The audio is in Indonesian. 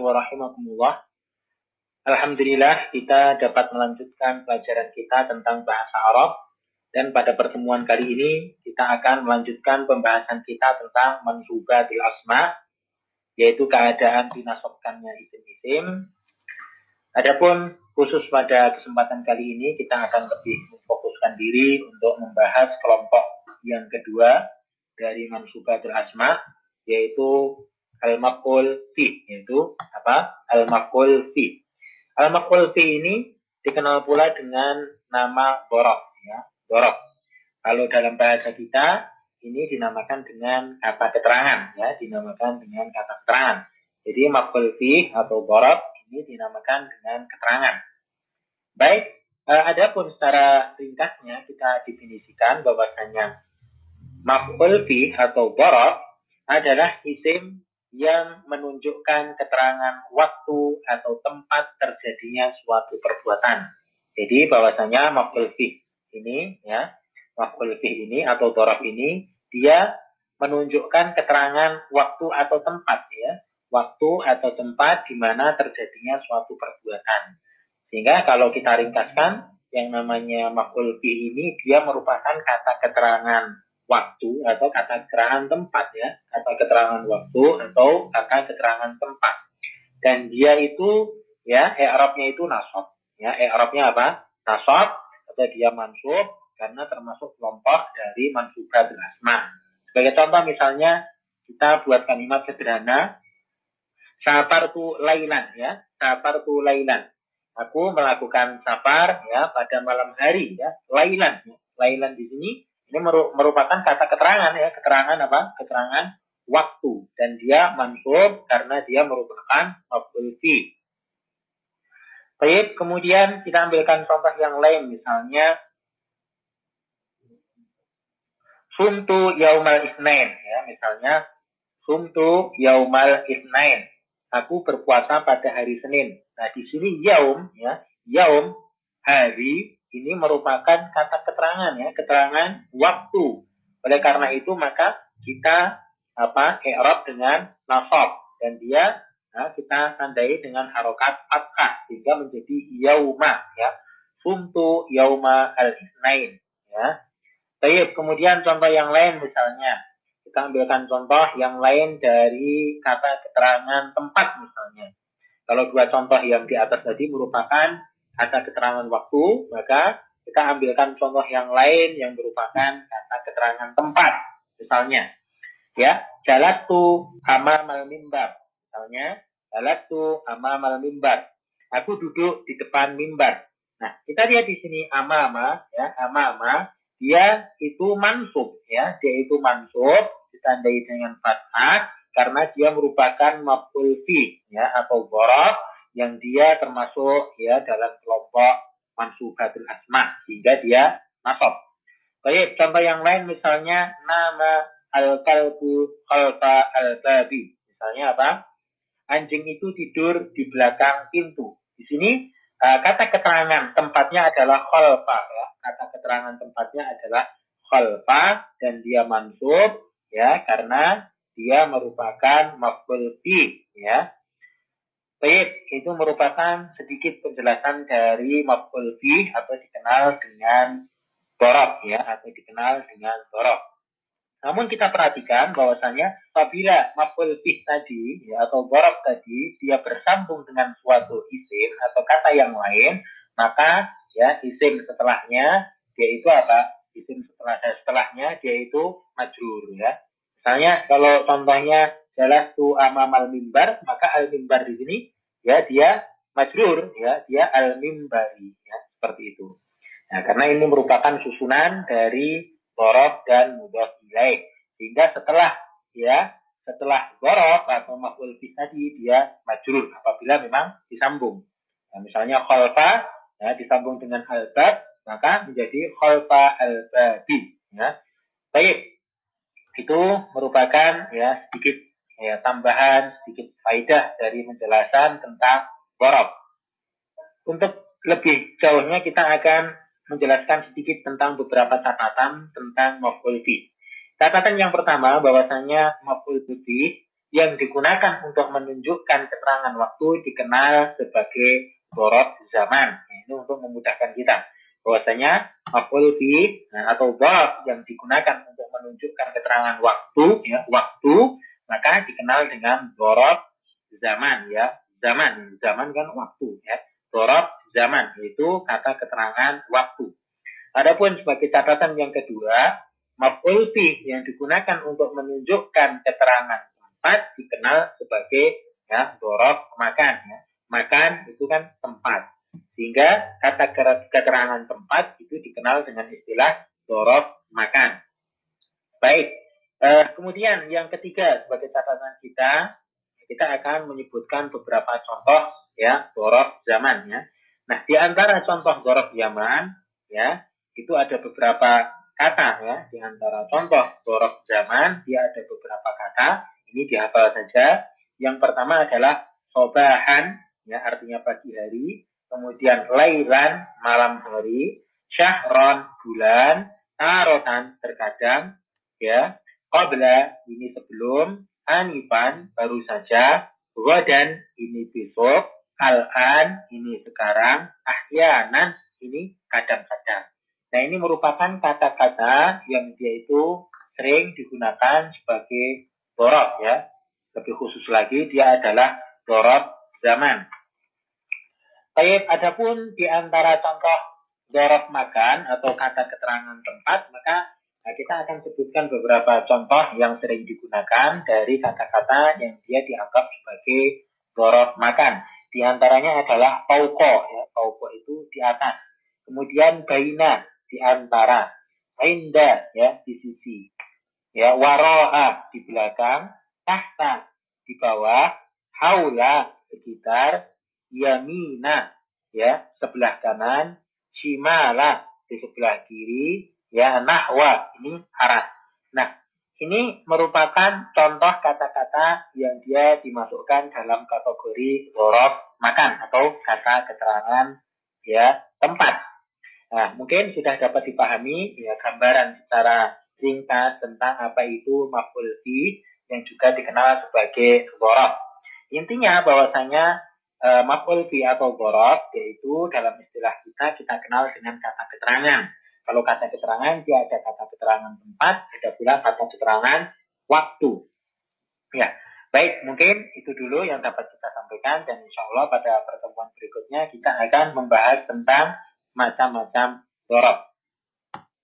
wa rahimakumullah. Alhamdulillah kita dapat melanjutkan pelajaran kita tentang bahasa Arab dan pada pertemuan kali ini kita akan melanjutkan pembahasan kita tentang mansubatil asma yaitu keadaan dinasobkannya isim-isim. Adapun khusus pada kesempatan kali ini kita akan lebih memfokuskan diri untuk membahas kelompok yang kedua dari mansubatil asma yaitu al-maqul yaitu apa? Al-maqul fi. Al-maqul fi ini dikenal pula dengan nama borof ya, borof. Kalau dalam bahasa kita ini dinamakan dengan kata keterangan ya, dinamakan dengan kata keterangan. Jadi maqul fi atau borof ini dinamakan dengan keterangan. Baik, eh, adapun secara ringkasnya kita definisikan bahwasanya maqul fi atau borof adalah isim yang menunjukkan keterangan waktu atau tempat terjadinya suatu perbuatan. Jadi bahwasanya maf'ul ini ya, maf'ul ini atau dorof ini dia menunjukkan keterangan waktu atau tempat ya, waktu atau tempat di mana terjadinya suatu perbuatan. Sehingga kalau kita ringkaskan yang namanya maf'ul ini dia merupakan kata keterangan waktu atau kata keterangan tempat ya, kata keterangan waktu atau kata keterangan tempat. Dan dia itu ya i'rabnya itu nasab. Ya, i'rabnya apa? Nasab atau dia mansub karena termasuk kelompok dari mansubat asma. Sebagai contoh misalnya kita buat kalimat sederhana sapartu lailan ya, sapartu lailan. Aku melakukan safar ya pada malam hari ya, lailan. Lailan di sini ini merupakan kata keterangan ya, keterangan apa? Keterangan waktu dan dia mansub karena dia merupakan maf'ul fi. Baik, kemudian kita ambilkan contoh yang lain misalnya sumtu yaumal isnain ya, misalnya sumtu yaumal isnain. Aku berpuasa pada hari Senin. Nah, di sini yaum ya, yaum hari ini merupakan kata keterangan ya, keterangan waktu. Oleh karena itu maka kita apa i'rab dengan nasab dan dia nah, kita tandai dengan harokat fathah sehingga menjadi yauma ya. Sumtu yauma al-isnain ya. Baik, kemudian contoh yang lain misalnya kita ambilkan contoh yang lain dari kata keterangan tempat misalnya. Kalau dua contoh yang di atas tadi merupakan ada keterangan waktu, maka kita ambilkan contoh yang lain yang merupakan kata keterangan tempat. Misalnya, ya, jalatu mal mimbar. Misalnya, jalatu mal mimbar. Aku duduk di depan mimbar. Nah, kita lihat di sini amama, ya, amama, dia itu mansub, ya, dia itu mansub ditandai dengan fathah karena dia merupakan maf'ul fi, ya, atau borok yang dia termasuk ya dalam kelompok mansubatul asma sehingga dia nasab. Baik, contoh yang lain misalnya nama al-kalbu al-babi. Misalnya apa? Anjing itu tidur di belakang pintu. Di sini uh, kata keterangan tempatnya adalah khalfa ya. Kata keterangan tempatnya adalah khalfa dan dia mansub ya karena dia merupakan maf'ul ya Baik, itu merupakan sedikit penjelasan dari maf'ul fi atau dikenal dengan borok ya atau dikenal dengan borok. Namun kita perhatikan bahwasanya apabila maf'ul fi tadi ya, atau borok tadi dia bersambung dengan suatu isim atau kata yang lain, maka ya isim setelahnya dia itu apa? Isim setelah setelahnya dia itu majrur ya. Misalnya kalau contohnya adalah tu amamal mimbar, maka al mimbar di sini ya dia majrur ya, dia al mimbari ya, seperti itu. Nah, karena ini merupakan susunan dari gorof dan mudhof ilaih. Sehingga setelah ya, setelah gorof atau maf'ul tadi dia majrur apabila memang disambung. Nah, misalnya khalfa ya, disambung dengan albab maka menjadi khalfa al-babi ya. Baik. Itu merupakan ya sedikit ya, tambahan sedikit faidah dari penjelasan tentang gorob. Untuk lebih jauhnya kita akan menjelaskan sedikit tentang beberapa catatan tentang maf'ul Catatan yang pertama bahwasanya maf'ul yang digunakan untuk menunjukkan keterangan waktu dikenal sebagai borot zaman. Ini untuk memudahkan kita. Bahwasanya maf'ul nah, atau borot yang digunakan untuk menunjukkan keterangan waktu, ya, waktu, maka dikenal dengan borot zaman, ya. Zaman, zaman kan waktu, ya. Borot zaman, yaitu kata keterangan waktu. Adapun sebagai catatan yang kedua, maf'ul fi yang digunakan untuk menunjukkan keterangan tempat dikenal sebagai ya dorof makan ya. Makan itu kan tempat. Sehingga kata keterangan tempat itu dikenal dengan istilah dorof makan. Baik. Eh, kemudian yang ketiga sebagai catatan kita, kita akan menyebutkan beberapa contoh ya dorof zaman ya. Nah di antara contoh dorof zaman ya itu ada beberapa kata ya di antara contoh dorof zaman dia ada beberapa kata ini dihafal saja. Yang pertama adalah sobahan, ya artinya pagi hari. Kemudian lailan, malam hari. Syahron, bulan. Tarotan, terkadang. ya Qobla, ini sebelum. Anifan, baru saja. Wadan, ini besok. Al-an, ini sekarang. Ahyanan, ini kadang-kadang. Nah ini merupakan kata-kata yang dia itu sering digunakan sebagai dorot ya. Lebih khusus lagi dia adalah dorot zaman. Baik, adapun di antara contoh dorot makan atau kata keterangan tempat, maka nah, kita akan sebutkan beberapa contoh yang sering digunakan dari kata-kata yang dia dianggap sebagai dorot makan. Di antaranya adalah pauko, ya. pauko itu di atas. Kemudian baina, di antara. Inda, ya, di sisi ya waroa di belakang tahta di bawah haula sekitar yamina ya sebelah kanan shimala di sebelah kiri ya nahwa ini arah nah ini merupakan contoh kata-kata yang dia dimasukkan dalam kategori huruf makan atau kata keterangan ya tempat. Nah, mungkin sudah dapat dipahami ya gambaran secara singkat tentang apa itu maf'ul fi yang juga dikenal sebagai borok. Intinya bahwasanya e, atau borok yaitu dalam istilah kita kita kenal dengan kata keterangan. Kalau kata keterangan dia ada kata keterangan tempat, ada pula kata keterangan waktu. Ya, baik mungkin itu dulu yang dapat kita sampaikan dan insya Allah pada pertemuan berikutnya kita akan membahas tentang macam-macam borok.